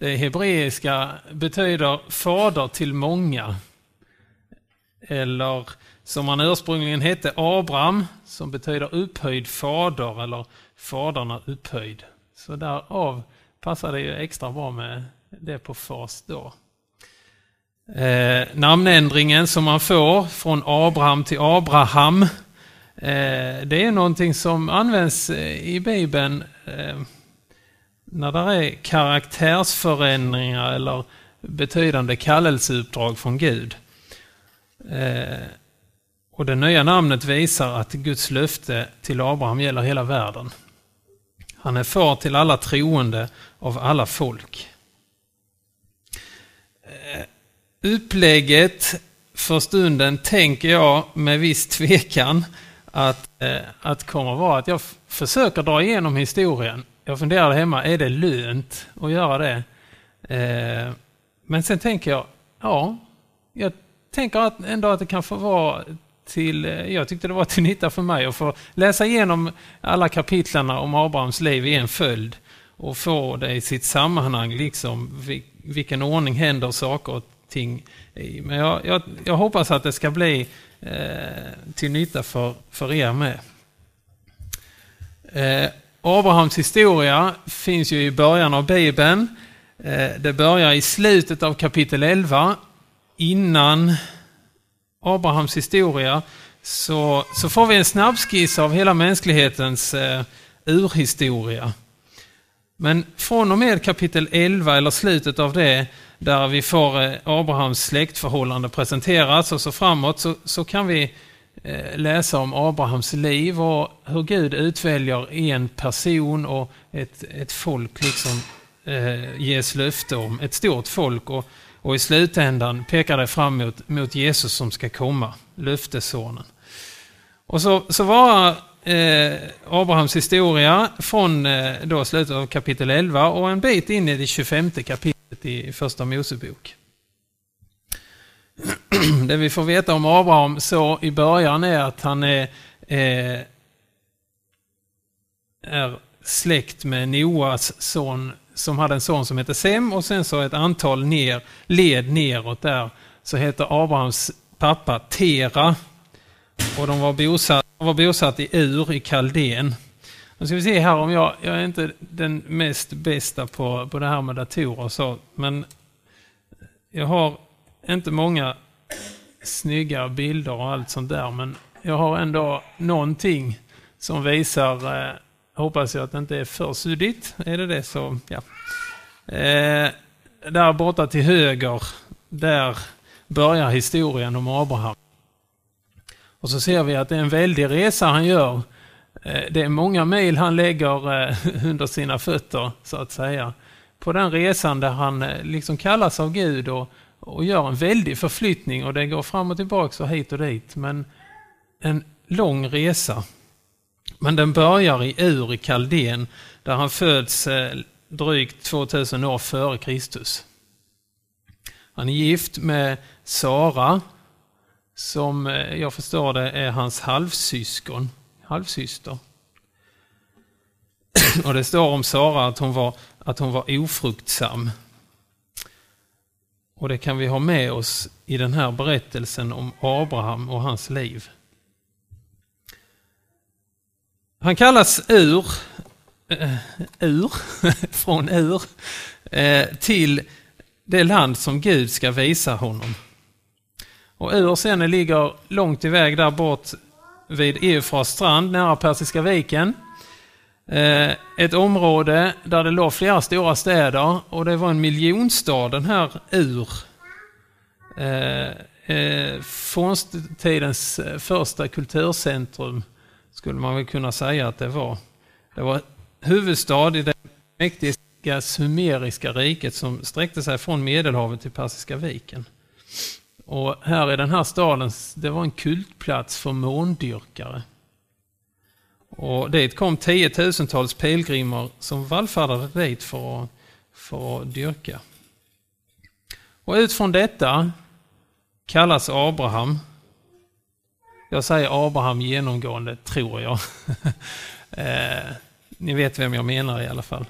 Det hebreiska betyder fader till många. Eller som han ursprungligen hette, Abraham, som betyder upphöjd fader eller faderna upphöjd. Så därav passar det ju extra bra med det på fas då. Eh, namnändringen som man får från Abraham till Abraham, eh, det är någonting som används eh, i Bibeln eh, när det är karaktärsförändringar eller betydande kallelseuppdrag från Gud. Eh, och det nya namnet visar att Guds löfte till Abraham gäller hela världen. Han är far till alla troende av alla folk. Eh, upplägget för stunden tänker jag med viss tvekan att, eh, att kommer vara att jag försöker dra igenom historien. Jag funderade hemma, är det lönt att göra det? Eh, men sen tänker jag, ja, jag tänker att ändå att det kan få vara till, eh, jag tyckte det var till nytta för mig att få läsa igenom alla kapitlarna om Abrahams liv i en följd och få det i sitt sammanhang, liksom vilken ordning händer saker och ting i. Men jag, jag, jag hoppas att det ska bli eh, till nytta för, för er med. Eh, Abrahams historia finns ju i början av Bibeln. Eh, det börjar i slutet av kapitel 11 innan Abrahams historia så, så får vi en snabbskiss av hela mänsklighetens eh, urhistoria. Men från och med kapitel 11 eller slutet av det där vi får eh, Abrahams släktförhållande presenteras och så framåt så, så kan vi Eh, läsa om Abrahams liv och hur Gud utväljer en person och ett, ett folk liksom eh, ges löfte om. Ett stort folk och, och i slutändan pekar det fram mot, mot Jesus som ska komma, löftessonen. Och så, så var eh, Abrahams historia från eh, då slutet av kapitel 11 och en bit in i det 25 kapitlet i första Mosebok. Det vi får veta om Abraham så i början är att han är, eh, är släkt med Noas son som hade en son som hette Sem och sen så ett antal ner, led neråt där så heter Abrahams pappa Tera. Och de var bosatt, var bosatt i Ur i Kaldén. Nu ska vi se här om jag, jag är inte den mest bästa på, på det här med datorer och så, men jag har inte många snygga bilder och allt sånt där, men jag har ändå någonting som visar eh, Hoppas jag att det inte är för suddigt. Är det det så, ja. Eh, där borta till höger, där börjar historien om Abraham. Och så ser vi att det är en väldig resa han gör. Eh, det är många mil han lägger eh, under sina fötter, så att säga. På den resan där han eh, liksom kallas av Gud och, och gör en väldig förflyttning och det går fram och tillbaka och hit och dit. Men en lång resa. Men den börjar i Ur i Kaldén där han föds eh, drygt 2000 år före Kristus. Han är gift med Sara som eh, jag förstår det är hans halvsyskon, halvsyster. Och det står om Sara att hon var, att hon var ofruktsam. Och det kan vi ha med oss i den här berättelsen om Abraham och hans liv. Han kallas Ur, eh, Ur, från Ur, eh, till det land som Gud ska visa honom. Och Ur sen ligger långt iväg där bort vid Eufras strand nära Persiska viken. Eh, ett område där det låg flera stora städer och det var en miljonstad, den här Ur. Eh, eh, Fornstidens första kulturcentrum skulle man väl kunna säga att det var. Det var huvudstad i det mäktiga sumeriska riket som sträckte sig från Medelhavet till Persiska viken. Och här i den här staden, det var en kultplats för måndyrkare. Och dit kom tiotusentals pilgrimer som vallfärdade dit för att, för att dyrka. Och utifrån detta kallas Abraham jag säger Abraham genomgående, tror jag. eh, ni vet vem jag menar i alla fall.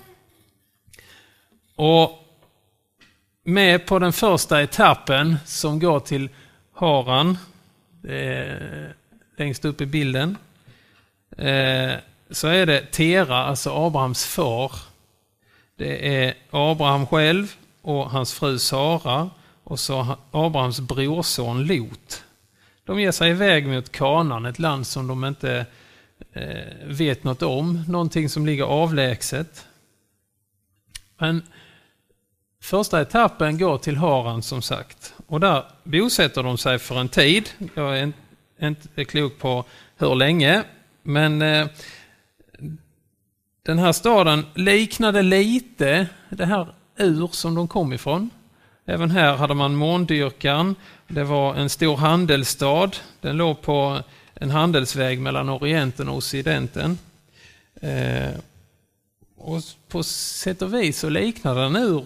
Och med på den första etappen som går till Haran. Eh, längst upp i bilden. Eh, så är det Tera, alltså Abrahams far. Det är Abraham själv och hans fru Sara och så Abrahams brorson Lot. De ger sig iväg mot Kanan, ett land som de inte eh, vet något om, någonting som ligger avlägset. Men första etappen går till Haran som sagt och där bosätter de sig för en tid. Jag är inte klok på hur länge, men eh, den här staden liknade lite det här ur som de kom ifrån. Även här hade man måndyrkan. Det var en stor handelsstad. Den låg på en handelsväg mellan Orienten och Occidenten. Eh, och på sätt och vis så liknar den ur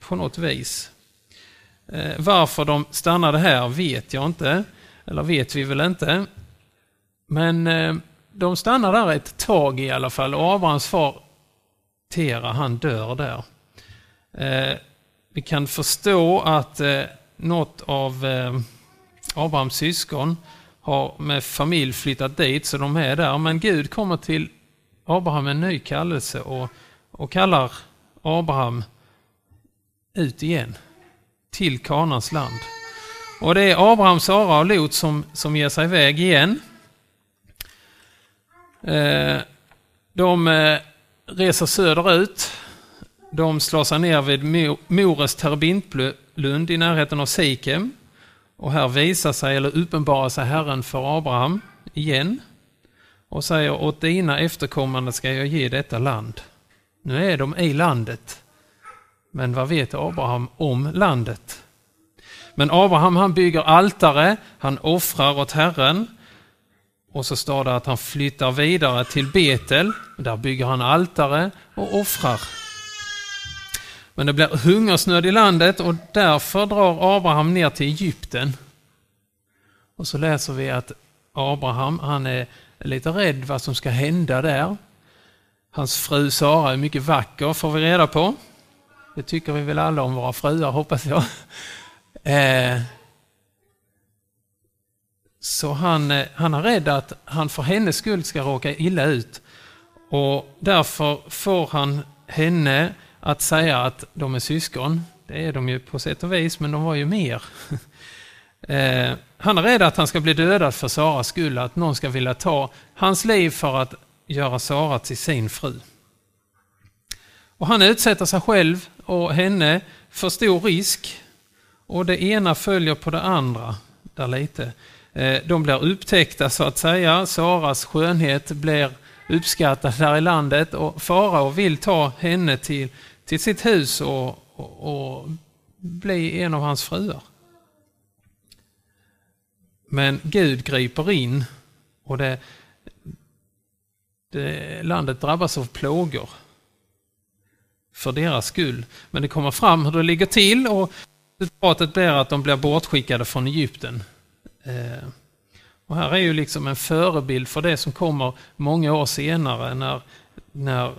på något vis. Eh, varför de stannade här vet jag inte, eller vet vi väl inte. Men eh, de stannar där ett tag i alla fall och Abrahams far Tera, han dör där. Eh, vi kan förstå att eh, något av eh, Abrahams syskon har med familj flyttat dit, så de är där. Men Gud kommer till Abraham med en ny kallelse och, och kallar Abraham ut igen till Kanans land. Och det är Abraham, Sara och Lot som, som ger sig iväg igen. Eh, de eh, reser söderut. De slår sig ner vid Mores terebintlund i närheten av Sikem. Och här visar sig, eller uppenbarar sig Herren för Abraham igen och säger åt dina efterkommande ska jag ge detta land. Nu är de i landet. Men vad vet Abraham om landet? Men Abraham han bygger altare, han offrar åt Herren och så står det att han flyttar vidare till Betel. Där bygger han altare och offrar. Men det blir hungersnöd i landet och därför drar Abraham ner till Egypten. Och så läser vi att Abraham, han är lite rädd vad som ska hända där. Hans fru Sara är mycket vacker, får vi reda på. Det tycker vi väl alla om våra fruar, hoppas jag. Eh, så han, eh, han är rädd att han för hennes skull ska råka illa ut. Och därför får han henne att säga att de är syskon. Det är de ju på sätt och vis, men de var ju mer. Eh, han är rädd att han ska bli dödad för Saras skull, att någon ska vilja ta hans liv för att göra Sara till sin fru. Och han utsätter sig själv och henne för stor risk. Och det ena följer på det andra där lite. Eh, de blir upptäckta så att säga. Saras skönhet blir uppskattad där i landet och farao vill ta henne till, till sitt hus och, och, och bli en av hans fruar. Men Gud griper in och det, det, landet drabbas av plågor för deras skull. Men det kommer fram hur det ligger till och resultatet blir att de blir bortskickade från Egypten. Eh, och här är ju liksom en förebild för det som kommer många år senare när, när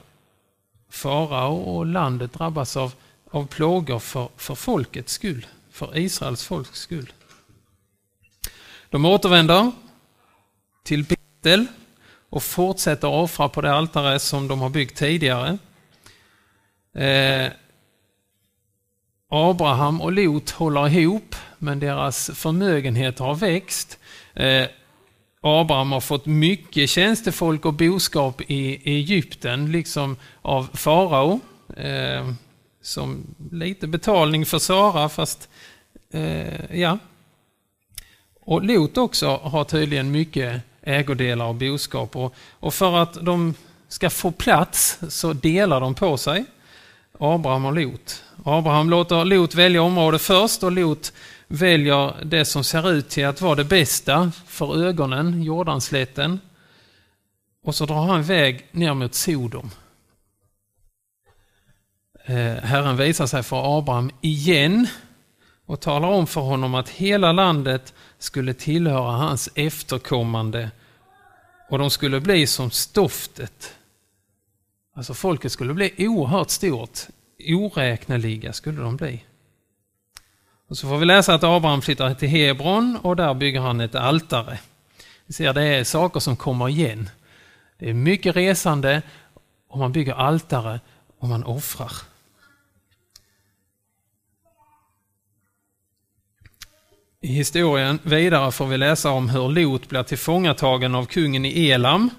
farao och landet drabbas av, av plågor för, för folkets skull, för Israels folks skull. De återvänder till Betel och fortsätter offra på det altare som de har byggt tidigare. Eh, Abraham och Lot håller ihop, men deras förmögenheter har växt. Eh, Abraham har fått mycket tjänstefolk och boskap i Egypten, liksom av farao. Eh, som lite betalning för Sara, fast eh, ja. Och Lot också har tydligen mycket ägodelar och boskap. Och, och för att de ska få plats så delar de på sig. Abraham och Lot. Abraham låter Lot välja område först och Lot väljer det som ser ut till att vara det bästa för ögonen, Jordanslätten. Och så drar han iväg ner mot Sodom. Eh, Herren visar sig för Abraham igen och talar om för honom att hela landet skulle tillhöra hans efterkommande och de skulle bli som stoftet Alltså folket skulle bli oerhört stort. Oräkneliga skulle de bli. Och så får vi läsa att Abraham flyttar till Hebron och där bygger han ett altare. Vi ser det är saker som kommer igen. Det är mycket resande och man bygger altare och man offrar. I historien vidare får vi läsa om hur Lot blir tillfångatagen av kungen i Elam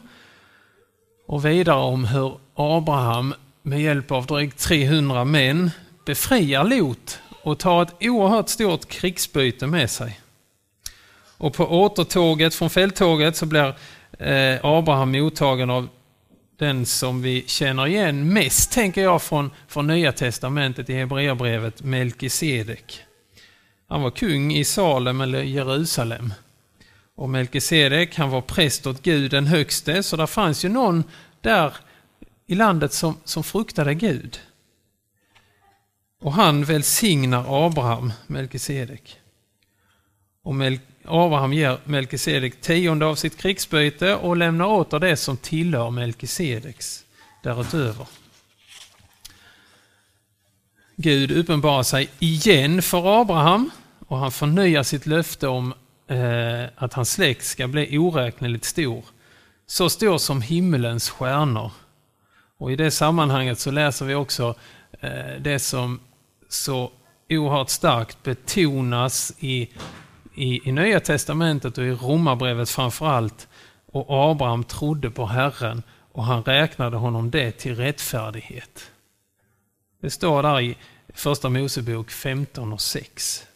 och vidare om hur Abraham med hjälp av drygt 300 män befriar Lot och tar ett oerhört stort krigsbyte med sig. Och på återtåget från fälttåget så blir eh, Abraham mottagen av den som vi känner igen mest, tänker jag, från, från Nya Testamentet i Hebreerbrevet, Melkisedek. Han var kung i Salem eller Jerusalem. Och Melkisedek, han var präst åt Gud den högste, så det fanns ju någon där i landet som, som fruktade Gud. Och han välsignar Abraham, Melkisedek. Och Mel Abraham ger Melkisedek tionde av sitt krigsbyte och lämnar åter det som tillhör Melkisedeks därutöver. Gud uppenbarar sig igen för Abraham och han förnyar sitt löfte om eh, att hans släkt ska bli oräkneligt stor. Så stor som himmelens stjärnor. Och i det sammanhanget så läser vi också Eh, det som så oerhört starkt betonas i, i, i Nya Testamentet och i Romarbrevet framförallt. Och Abraham trodde på Herren och han räknade honom det till rättfärdighet. Det står där i Första Mosebok 15 och 6.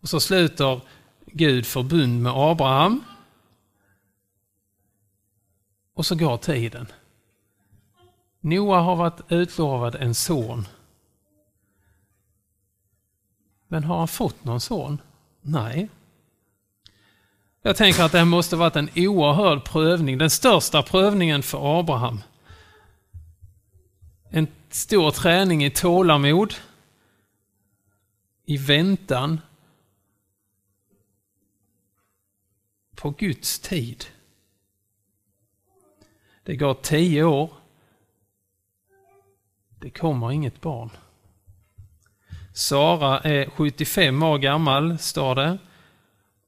Och så sluter Gud förbund med Abraham. Och så går tiden. Noa har varit utlovad en son. Men har han fått någon son? Nej. Jag tänker att det måste varit en oerhörd prövning, den största prövningen för Abraham. En stor träning i tålamod, i väntan på Guds tid. Det går tio år. Det kommer inget barn. Sara är 75 år gammal, står det.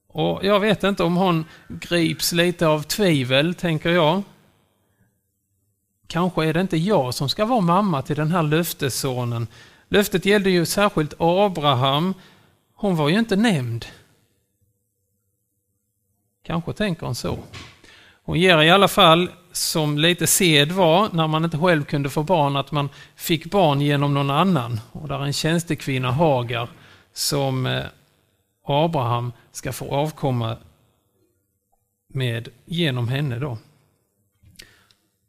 Och jag vet inte om hon grips lite av tvivel, tänker jag. Kanske är det inte jag som ska vara mamma till den här löftessonen. Löftet gällde ju särskilt Abraham. Hon var ju inte nämnd. Kanske tänker hon så. Hon ger i alla fall, som lite sed var, när man inte själv kunde få barn, att man fick barn genom någon annan. Och där är en tjänstekvinna, Hagar, som eh, Abraham ska få avkomma med genom henne då.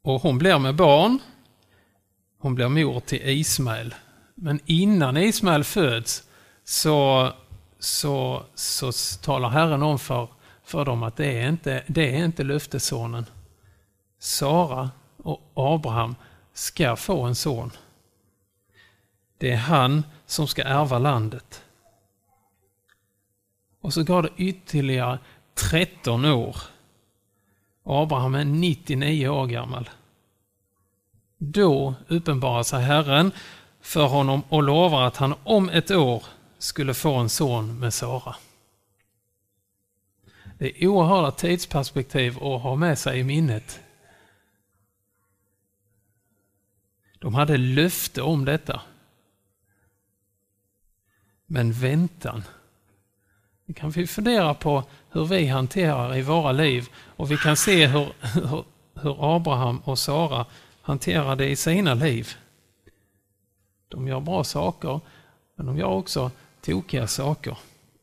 Och hon blir med barn. Hon blir mor till Ismael. Men innan Ismael föds så, så, så talar Herren om för för dem att det är inte, det är inte löftessonen. Sara och Abraham ska få en son. Det är han som ska ärva landet. Och så går det ytterligare 13 år. Abraham är 99 år gammal. Då uppenbarar sig Herren för honom och lovar att han om ett år skulle få en son med Sara. Det är oerhörda tidsperspektiv att ha med sig i minnet. De hade löfte om detta. Men väntan. Det kan vi fundera på hur vi hanterar i våra liv och vi kan se hur, hur, hur Abraham och Sara hanterar det i sina liv. De gör bra saker, men de gör också tokiga saker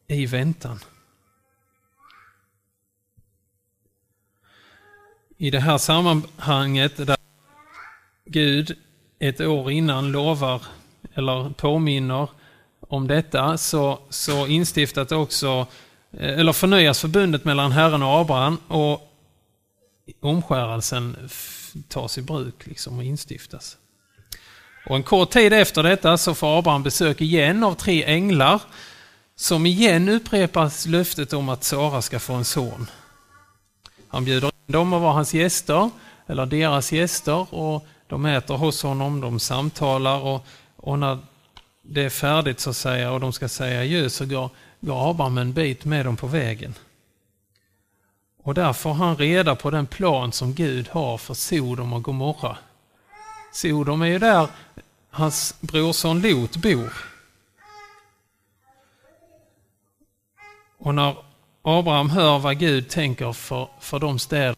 i väntan. I det här sammanhanget där Gud ett år innan lovar eller påminner om detta så, så instiftat också, eh, eller förnyas förbundet mellan Herren och Abraham och omskärelsen tas i bruk liksom och instiftas. Och en kort tid efter detta så får Abraham besök igen av tre änglar som igen upprepas löftet om att Sara ska få en son. Han bjuder de var hans gäster, eller deras gäster, och de äter hos honom, de samtalar och, och när det är färdigt så säger och de ska säga adjö så går, går Abraham en bit med dem på vägen. Och där får han reda på den plan som Gud har för Sodom och Gomorra. Sodom är ju där hans brorson Lot bor. Och när Abraham hör vad Gud tänker för, för de städerna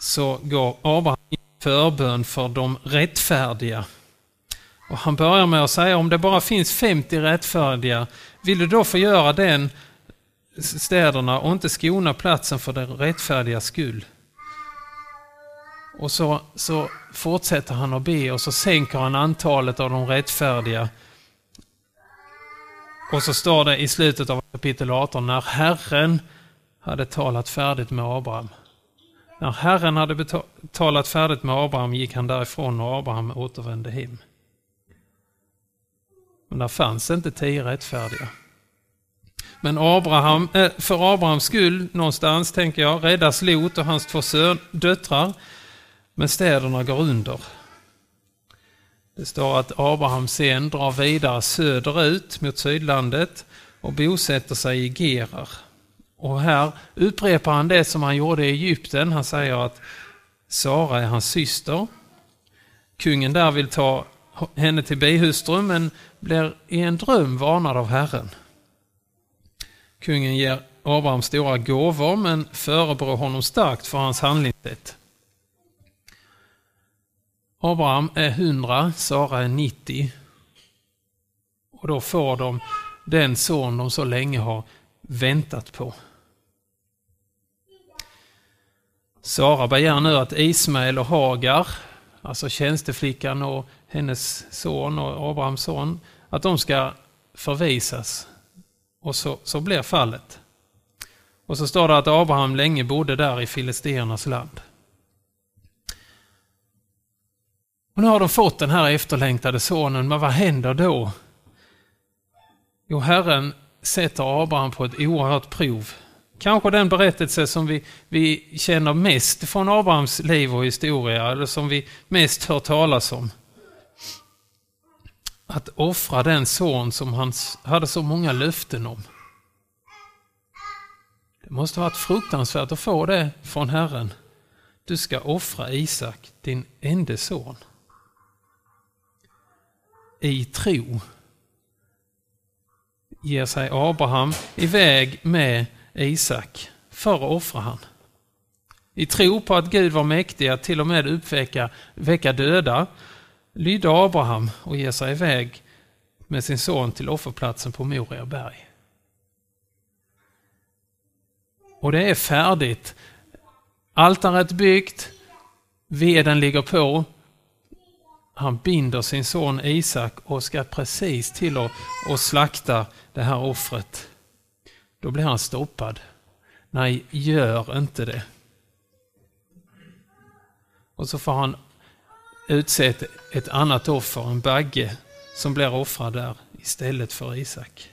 så går Abraham i förbön för de rättfärdiga. Och han börjar med att säga om det bara finns 50 rättfärdiga, vill du då förgöra den städerna och inte skona platsen för den rättfärdiga skull? Och så, så fortsätter han att be och så sänker han antalet av de rättfärdiga. Och så står det i slutet av kapitel 18, när Herren hade talat färdigt med Abraham. När Herren hade talat färdigt med Abraham gick han därifrån och Abraham återvände hem. Men där fanns inte tio rättfärdiga. Men Abraham, eh, för Abrahams skull, någonstans tänker jag, räddas Lot och hans två sön, döttrar. Men städerna går under. Det står att Abraham sen drar vidare söderut mot sydlandet och bosätter sig i Gerar. Och här upprepar han det som han gjorde i Egypten. Han säger att Sara är hans syster. Kungen där vill ta henne till bihustru men blir i en dröm varnad av Herren. Kungen ger Abraham stora gåvor men förebrår honom starkt för hans handlingssätt. Abraham är 100, Sara är 90. Och då får de den son de så länge har väntat på. Sara begär nu att Ismael och Hagar, alltså tjänsteflickan och hennes son och Abrahams son, att de ska förvisas. Och så, så blir fallet. Och så står det att Abraham länge bodde där i Filisternas land. Och nu har de fått den här efterlängtade sonen, men vad händer då? Jo, Herren sätter Abraham på ett oerhört prov. Kanske den berättelse som vi, vi känner mest från Abrahams liv och historia, eller som vi mest hör talas om. Att offra den son som han hade så många löften om. Det måste ha varit fruktansvärt att få det från Herren. Du ska offra Isak, din enda son. I tro ger sig Abraham iväg med Isak för att offra han. I tro på att Gud var mäktig att till och med uppväcka väcka döda lydde Abraham och ger sig iväg med sin son till offerplatsen på Moria berg. Och det är färdigt. Altaret byggt, veden ligger på. Han binder sin son Isak och ska precis till att, slakta det här offret. Då blir han stoppad. Nej, gör inte det. Och så får han utse ett, ett annat offer, en bagge, som blir offrad där istället för Isak.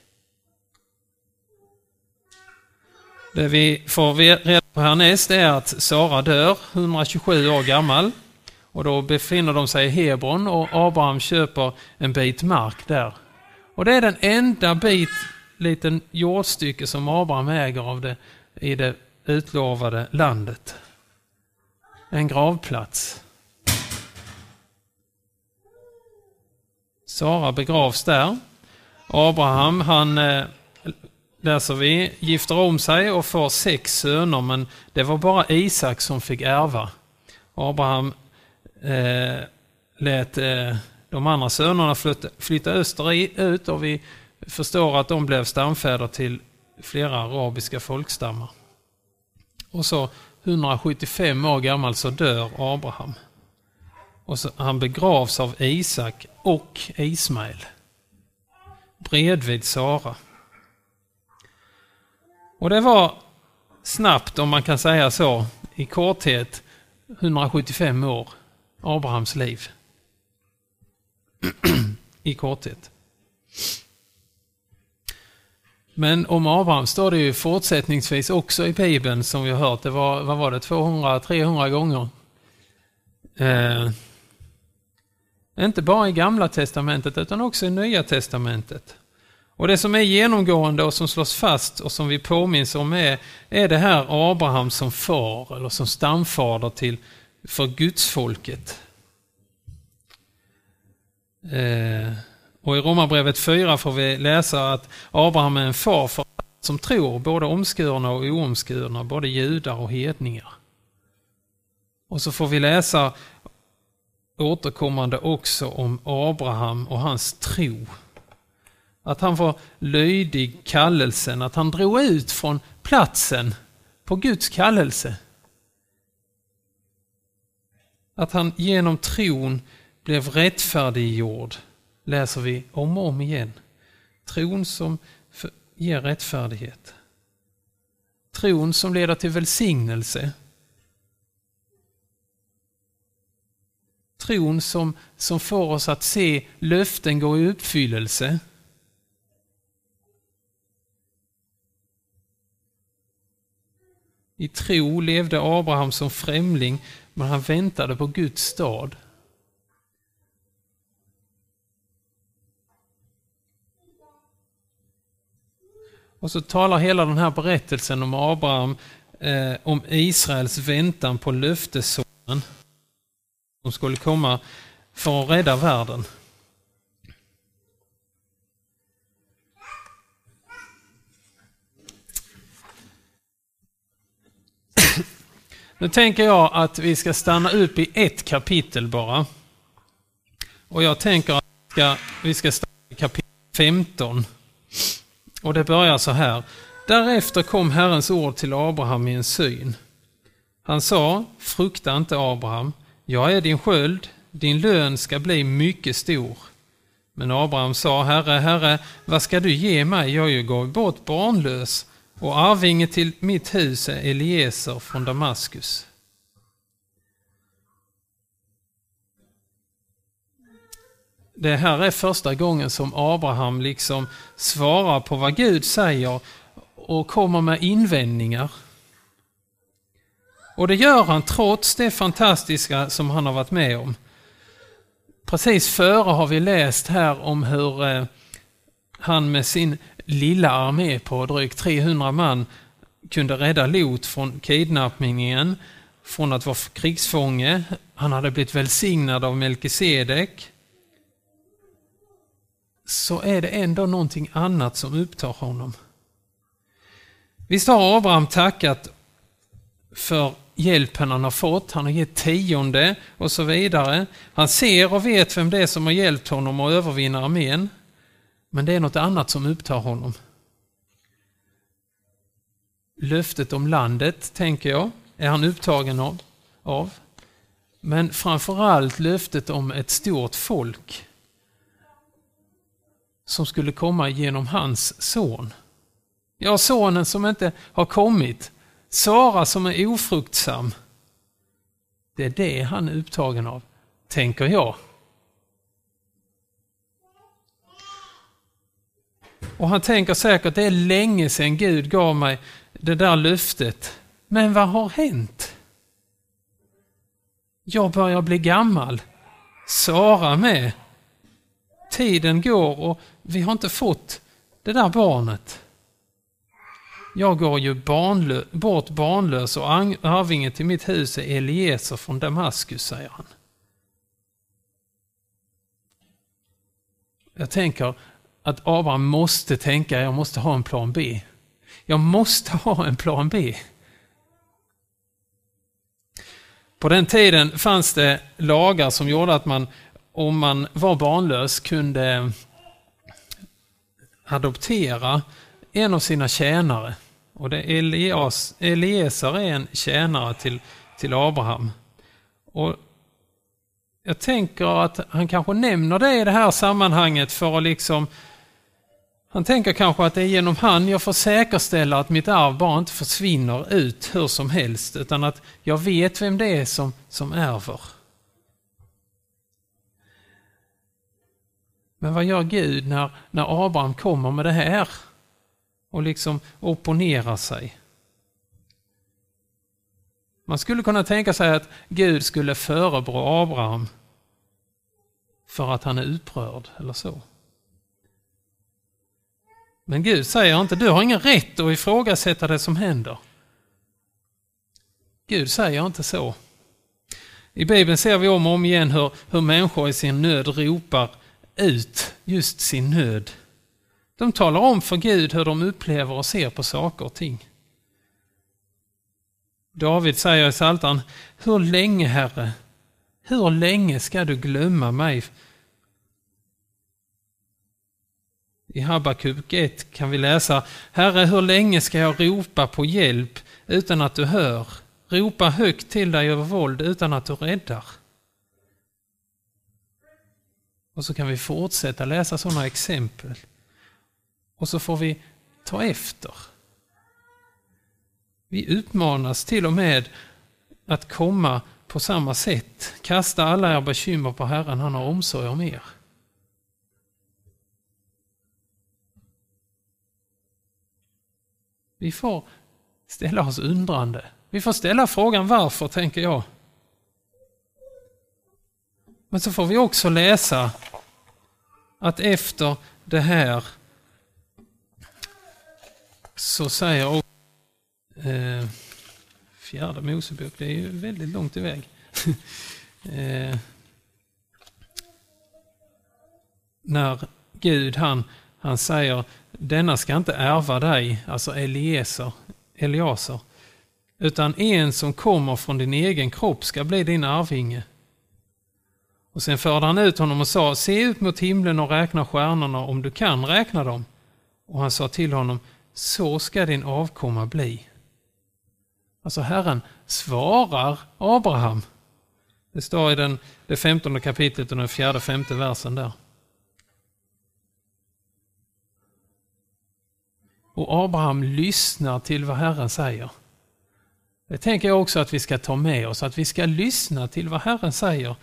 Det vi får reda på härnäst är att Sara dör, 127 år gammal. Och då befinner de sig i Hebron och Abraham köper en bit mark där. Och det är den enda bit liten jordstycke som Abraham äger av det, i det utlovade landet. En gravplats. Sara begravs där. Abraham, han eh, läser vi, gifter om sig och får sex söner, men det var bara Isak som fick ärva. Abraham eh, lät eh, de andra sönerna flytta, flytta österut och vi förstår att de blev stamfäder till flera arabiska folkstammar. Och så 175 år gammal så dör Abraham. Och så, han begravs av Isak och Ismael. Bredvid Sara. Och det var snabbt, om man kan säga så, i korthet 175 år, Abrahams liv. I korthet. Men om Abraham står det ju fortsättningsvis också i Bibeln som vi har hört. Det var, vad var det, 200-300 gånger. Eh, Inte bara i Gamla Testamentet utan också i Nya Testamentet. Och det som är genomgående och som slås fast och som vi påminns om är, är det här Abraham som far eller som stamfader till, för Guds folket. Eh, och i Romarbrevet 4 får vi läsa att Abraham är en far för som tror, både omskurna och oomskurna, både judar och hedningar. Och så får vi läsa återkommande också om Abraham och hans tro. Att han var lydig kallelsen, att han drog ut från platsen på Guds kallelse. Att han genom tron blev rättfärdiggjord, läser vi om och om igen. Tron som ger rättfärdighet. Tron som leder till välsignelse. Tron som, som får oss att se löften gå i uppfyllelse. I tro levde Abraham som främling, men han väntade på Guds stad. Och så talar hela den här berättelsen om Abraham, eh, om Israels väntan på löftessonen som skulle komma för att rädda världen. Nu tänker jag att vi ska stanna upp i ett kapitel bara. Och jag tänker att vi ska stanna i kapitel 15. Och det börjar så här. Därefter kom Herrens ord till Abraham i en syn. Han sa, frukta inte Abraham, jag är din sköld, din lön ska bli mycket stor. Men Abraham sa, Herre, Herre, vad ska du ge mig? Jag är ju gått bort barnlös och arvinge till mitt hus är Eliezer från Damaskus. Det här är första gången som Abraham liksom svarar på vad Gud säger och kommer med invändningar. Och det gör han trots det fantastiska som han har varit med om. Precis före har vi läst här om hur eh, han med sin lilla armé på drygt 300 man kunde rädda Lot från kidnappningen, från att vara krigsfånge. Han hade blivit välsignad av Melkisedek så är det ändå någonting annat som upptar honom. Visst har Abraham tackat för hjälpen han har fått, han har gett tionde och så vidare. Han ser och vet vem det är som har hjälpt honom att övervinna armén. Men det är något annat som upptar honom. Löftet om landet, tänker jag, är han upptagen av. av. Men framförallt löftet om ett stort folk som skulle komma genom hans son. Ja, sonen som inte har kommit. Sara som är ofruktsam. Det är det han är upptagen av, tänker jag. Och han tänker säkert, det är länge sedan Gud gav mig det där löftet. Men vad har hänt? Jag börjar bli gammal. Sara med. Tiden går och vi har inte fått det där barnet. Jag går ju barnlö bort barnlös och arvingen till mitt hus är Eliezer från Damaskus, säger han. Jag tänker att Abraham måste tänka, jag måste ha en plan B. Jag måste ha en plan B. På den tiden fanns det lagar som gjorde att man om man var barnlös kunde adoptera en av sina tjänare. Och det Elias, Eliezer är en tjänare till, till Abraham. Och jag tänker att han kanske nämner det i det här sammanhanget för att liksom han tänker kanske att det är genom han jag får säkerställa att mitt arv bara inte försvinner ut hur som helst utan att jag vet vem det är som, som ärver. Men vad gör Gud när, när Abraham kommer med det här? Och liksom opponerar sig. Man skulle kunna tänka sig att Gud skulle förebrå Abraham för att han är upprörd eller så. Men Gud säger inte, du har ingen rätt att ifrågasätta det som händer. Gud säger inte så. I Bibeln ser vi om och om igen hur, hur människor i sin nöd ropar ut just sin nöd. De talar om för Gud hur de upplever och ser på saker och ting. David säger i Psaltaren, Hur länge, Herre, hur länge ska du glömma mig? I Habakuk 1 kan vi läsa, Herre, hur länge ska jag ropa på hjälp utan att du hör? Ropa högt till dig över våld utan att du räddar. Och så kan vi fortsätta läsa sådana exempel. Och så får vi ta efter. Vi utmanas till och med att komma på samma sätt. Kasta alla era bekymmer på Herren, han har omsorg om er. Vi får ställa oss undrande. Vi får ställa frågan varför, tänker jag. Men så får vi också läsa att efter det här så säger eh, fjärde Mosebok, det är ju väldigt långt iväg. eh, när Gud han, han säger denna ska inte ärva dig, alltså Eliezer, Eliaser, utan en som kommer från din egen kropp ska bli din arvinge. Och sen förde han ut honom och sa, se ut mot himlen och räkna stjärnorna om du kan räkna dem. Och han sa till honom, så ska din avkomma bli. Alltså Herren svarar Abraham. Det står i den, det femtonde kapitlet och den fjärde femte versen där. Och Abraham lyssnar till vad Herren säger. Det tänker jag också att vi ska ta med oss, att vi ska lyssna till vad Herren säger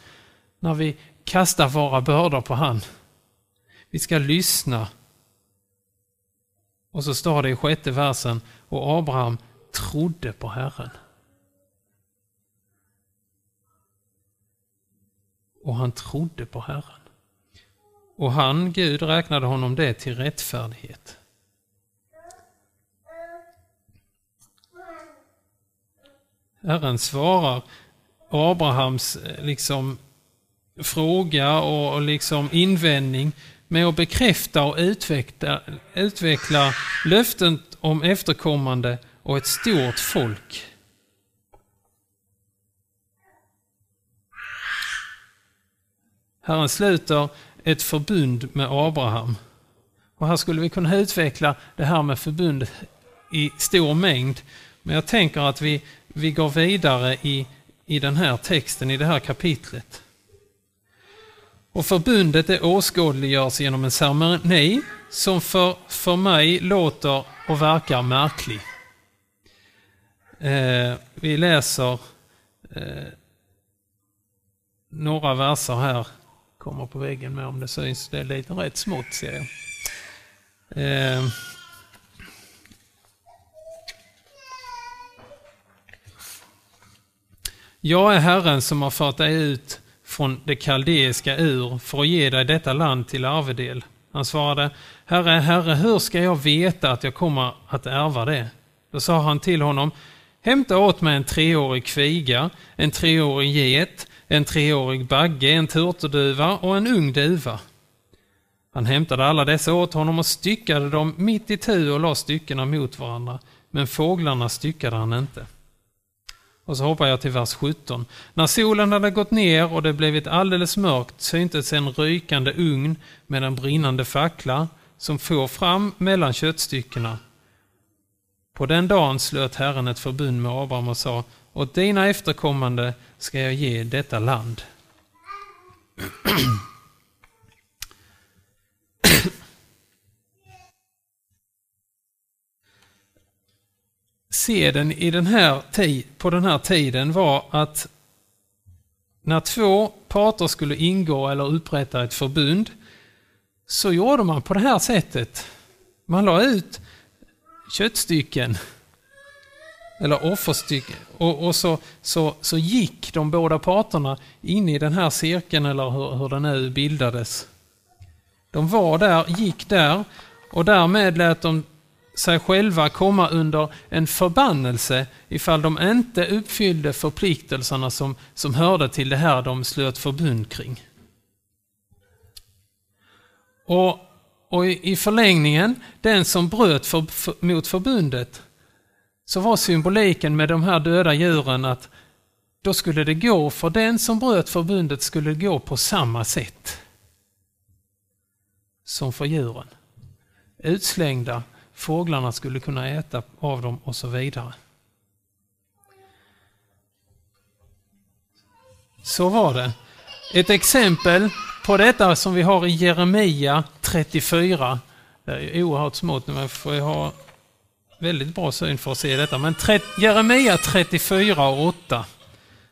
när vi kastar våra bördor på han. Vi ska lyssna. Och så står det i sjätte versen, och Abraham trodde på Herren. Och han trodde på Herren. Och han, Gud, räknade honom det till rättfärdighet. Herren svarar Abrahams eh, liksom fråga och liksom invändning med att bekräfta och utveckla, utveckla löften om efterkommande och ett stort folk. Herren sluter ett förbund med Abraham. Och här skulle vi kunna utveckla det här med förbund i stor mängd. Men jag tänker att vi, vi går vidare i, i den här texten, i det här kapitlet. Och förbundet det åskådliggörs genom en ceremoni som för, för mig låter och verkar märklig. Eh, vi läser eh, några verser här, kommer på väggen med om det syns, det är lite rätt smått ser jag. Eh, jag är Herren som har fört dig ut från det kaldeiska ur för att ge dig detta land till arvedel. Han svarade, Herre, Herre, hur ska jag veta att jag kommer att ärva det? Då sa han till honom, hämta åt mig en treårig kviga, en treårig get, en treårig bagge, en turturduva och en ung duva. Han hämtade alla dessa åt honom och styckade dem mitt i tu och la styckena mot varandra, men fåglarna styckade han inte. Och så hoppar jag till vers 17. När solen hade gått ner och det blivit alldeles mörkt syntes en rykande ugn med en brinnande fackla som for fram mellan köttstyckena. På den dagen slöt Herren ett förbund med Abraham och sa, åt dina efterkommande ska jag ge detta land. seden i den här på den här tiden var att när två parter skulle ingå eller upprätta ett förbund så gjorde man på det här sättet. Man la ut köttstycken eller offerstycken Och, och så, så, så gick de båda parterna in i den här cirkeln, eller hur, hur den nu bildades. De var där, gick där och därmed lät de sig själva komma under en förbannelse ifall de inte uppfyllde förpliktelserna som, som hörde till det här de slöt förbund kring. Och, och i förlängningen, den som bröt för, för, mot förbundet, så var symboliken med de här döda djuren att då skulle det gå, för den som bröt förbundet skulle det gå på samma sätt som för djuren. Utslängda, fåglarna skulle kunna äta av dem och så vidare. Så var det. Ett exempel på detta som vi har i Jeremia 34. Det är oerhört smått, men får jag ha väldigt bra syn för att se detta. Men Jeremia 34 och 8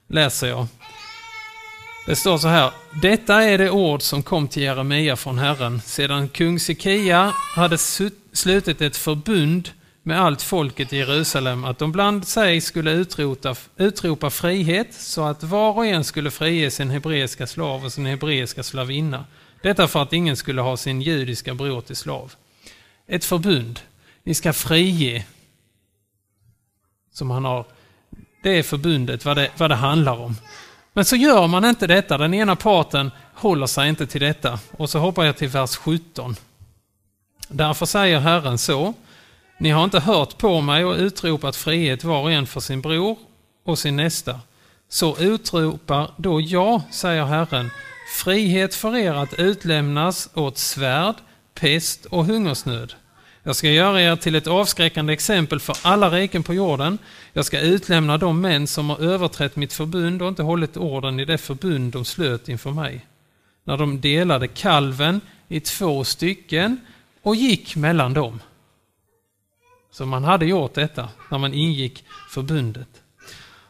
läser jag. Det står så här. Detta är det ord som kom till Jeremia från Herren sedan kung Sekia hade slutit ett förbund med allt folket i Jerusalem att de bland sig skulle utrota, utropa frihet så att var och en skulle frige sin hebreiska slav och sin hebreiska slavinna. Detta för att ingen skulle ha sin judiska bror till slav. Ett förbund. Ni ska frige. Som han har. Det är förbundet, vad det, vad det handlar om. Men så gör man inte detta. Den ena parten håller sig inte till detta. Och så hoppar jag till vers 17. Därför säger Herren så. Ni har inte hört på mig och utropat frihet var och en för sin bror och sin nästa. Så utropar då jag, säger Herren, frihet för er att utlämnas åt svärd, pest och hungersnöd. Jag ska göra er till ett avskräckande exempel för alla riken på jorden. Jag ska utlämna de män som har överträtt mitt förbund och inte hållit orden i det förbund de slöt inför mig. När de delade kalven i två stycken och gick mellan dem. Så man hade gjort detta när man ingick förbundet.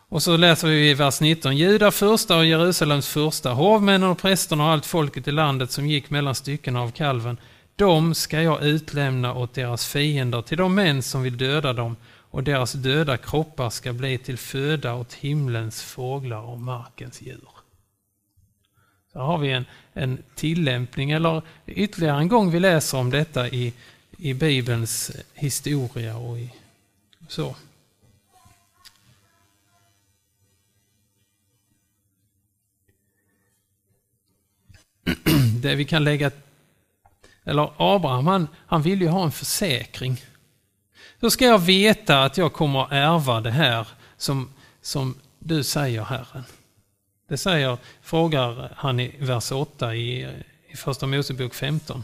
Och så läser vi i vers 19. Juda första och Jerusalems första, hovmännen och prästerna och allt folket i landet som gick mellan styckena av kalven De ska jag utlämna åt deras fiender, till de män som vill döda dem, och deras döda kroppar ska bli till föda åt himlens fåglar och markens djur. Så har vi en, en tillämpning, eller ytterligare en gång vi läser om detta i, i Bibelns historia och i, så. Det vi kan lägga eller Abraham, han, han vill ju ha en försäkring. Hur ska jag veta att jag kommer att ärva det här som, som du säger, Herren? Det säger, frågar han i vers 8 i, i Första Mosebok 15.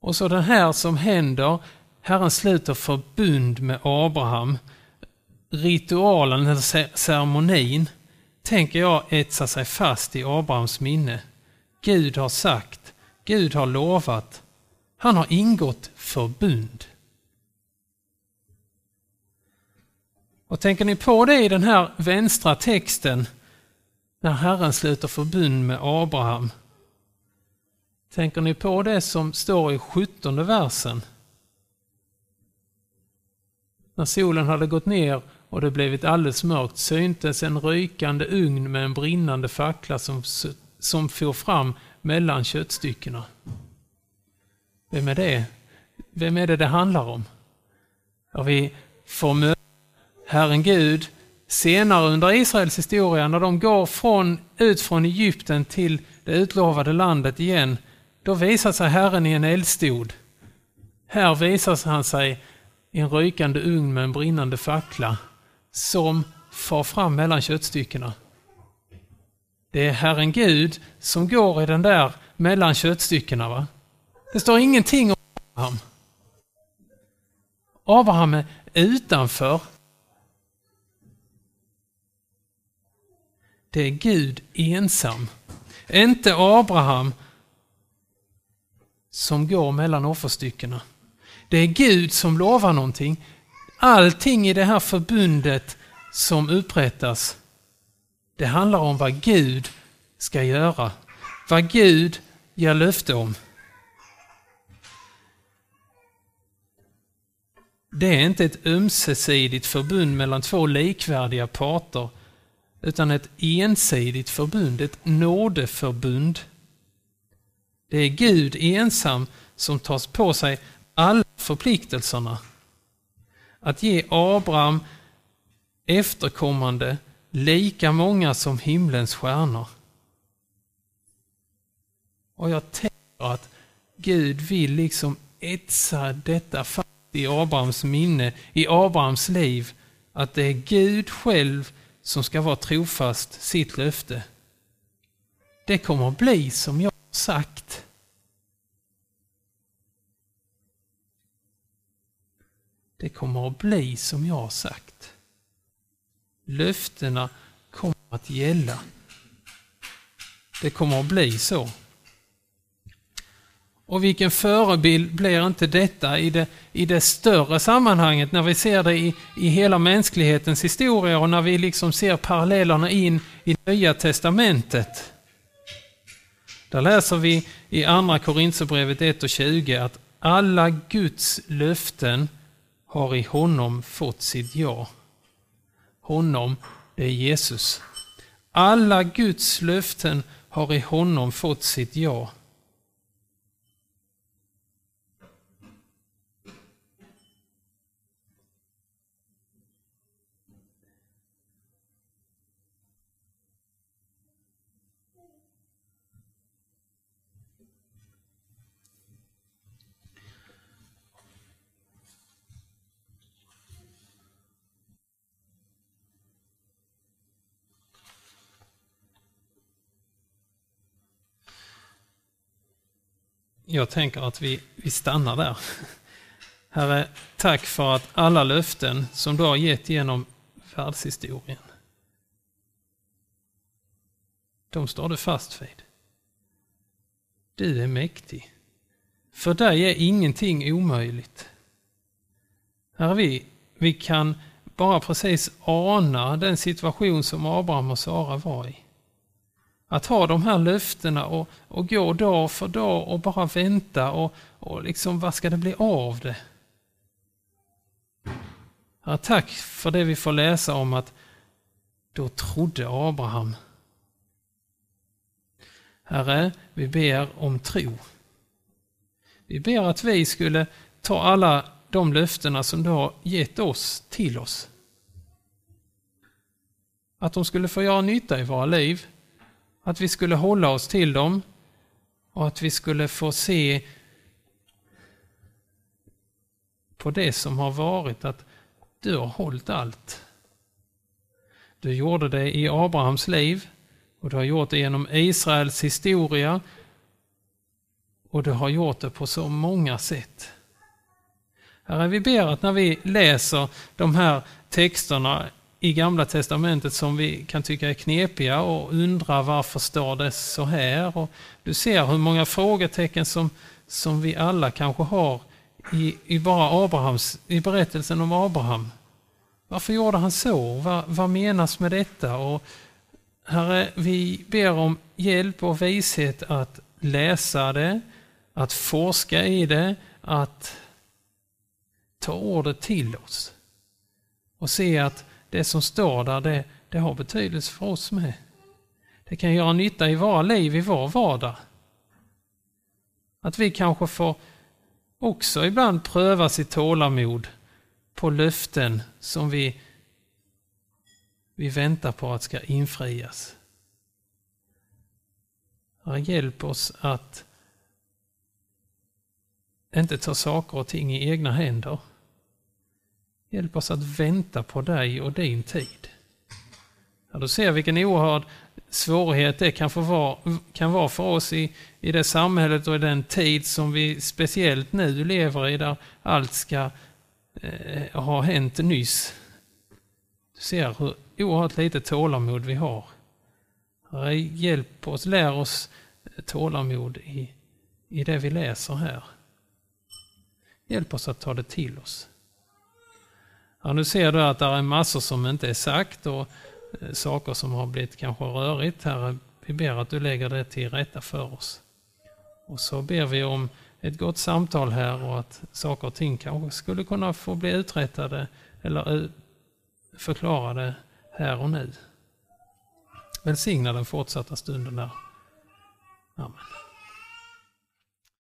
Och så det här som händer, Herren sluter förbund med Abraham. Ritualen, eller ceremonin, tänker jag etsar sig fast i Abrahams minne. Gud har sagt, Gud har lovat. Han har ingått förbund. Och tänker ni på det i den här vänstra texten, när Herren sluter förbund med Abraham? Tänker ni på det som står i sjuttonde versen? När solen hade gått ner och det blivit alldeles mörkt syntes en rykande ugn med en brinnande fackla som som for fram mellan köttstyckena. Vem är det? Vem är det det handlar om? Ja, vi får Herren Gud senare under Israels historia när de går från, ut från Egypten till det utlovade landet igen. Då visar sig Herren i en eldstod. Här visar han sig i en rykande ugn med en brinnande fackla som far fram mellan köttstyckena. Det är Herren Gud som går i den där mellan köttstyckena. Va? Det står ingenting om Abraham. Abraham är utanför. Det är Gud ensam. Inte Abraham som går mellan offerstyckena. Det är Gud som lovar någonting. Allting i det här förbundet som upprättas det handlar om vad Gud ska göra. Vad Gud ger löfte om. det är inte ett ömsesidigt förbund mellan två likvärdiga parter, utan ett ensidigt förbund, ett nådeförbund. Det är Gud ensam som tar på sig alla förpliktelserna. Att ge Abraham efterkommande lika många som himlens stjärnor. Och jag tänker att Gud vill liksom etsa detta fast i Abrahams minne, i Abrahams liv, att det är Gud själv som ska vara trofast sitt löfte. Det kommer att bli som jag har sagt. Det kommer att bli som jag har sagt. Löftena kommer att gälla. Det kommer att bli så. Och vilken förebild blir inte detta i det, i det större sammanhanget när vi ser det i, i hela mänsklighetens historia och när vi liksom ser parallellerna in i Nya Testamentet. Där läser vi i Andra Korinthierbrevet 1 och 20 att alla Guds löften har i honom fått sitt ja. Honom, det är Jesus. Alla Guds löften har i honom fått sitt ja. Jag tänker att vi, vi stannar där. Herre, tack för att alla löften som du har gett genom världshistorien, de står du fast vid. Du är mäktig. För dig är ingenting omöjligt. Herre, vi, vi kan bara precis ana den situation som Abraham och Sara var i. Att ha de här löftena och, och gå dag för dag och bara vänta och, och liksom vad ska det bli av det? Ja, tack för det vi får läsa om att då trodde Abraham. Herre, vi ber om tro. Vi ber att vi skulle ta alla de löftena som du har gett oss till oss. Att de skulle få göra nytta i våra liv att vi skulle hålla oss till dem och att vi skulle få se på det som har varit att du har hållit allt. Du gjorde det i Abrahams liv och du har gjort det genom Israels historia och du har gjort det på så många sätt. Herre, vi ber att när vi läser de här texterna i Gamla Testamentet som vi kan tycka är knepiga och undra varför står det så här? Och du ser hur många frågetecken som, som vi alla kanske har i, i bara Abrahams, i berättelsen om Abraham. Varför gjorde han så? Vad, vad menas med detta? Och Herre, vi ber om hjälp och vishet att läsa det, att forska i det, att ta ordet till oss och se att det som står där, det, det har betydelse för oss med. Det kan göra nytta i våra liv, i vår vardag. Att vi kanske får också ibland pröva sitt tålamod på löften som vi, vi väntar på att ska infrias. Hjälp oss att inte ta saker och ting i egna händer. Hjälp oss att vänta på dig och din tid. Ja, du ser vilken oerhörd svårighet det kan, få vara, kan vara för oss i, i det samhället och i den tid som vi speciellt nu lever i där allt ska eh, ha hänt nyss. Du ser hur oerhört lite tålamod vi har. Hjälp oss, lär oss tålamod i, i det vi läser här. Hjälp oss att ta det till oss. Ja, nu ser du att det är massor som inte är sagt och eh, saker som har blivit kanske rörigt. Herre, vi ber att du lägger det till rätta för oss. Och så ber vi om ett gott samtal här och att saker och ting kanske skulle kunna få bli uträttade eller eh, förklarade här och nu. Välsigna den fortsatta stunden där. Amen.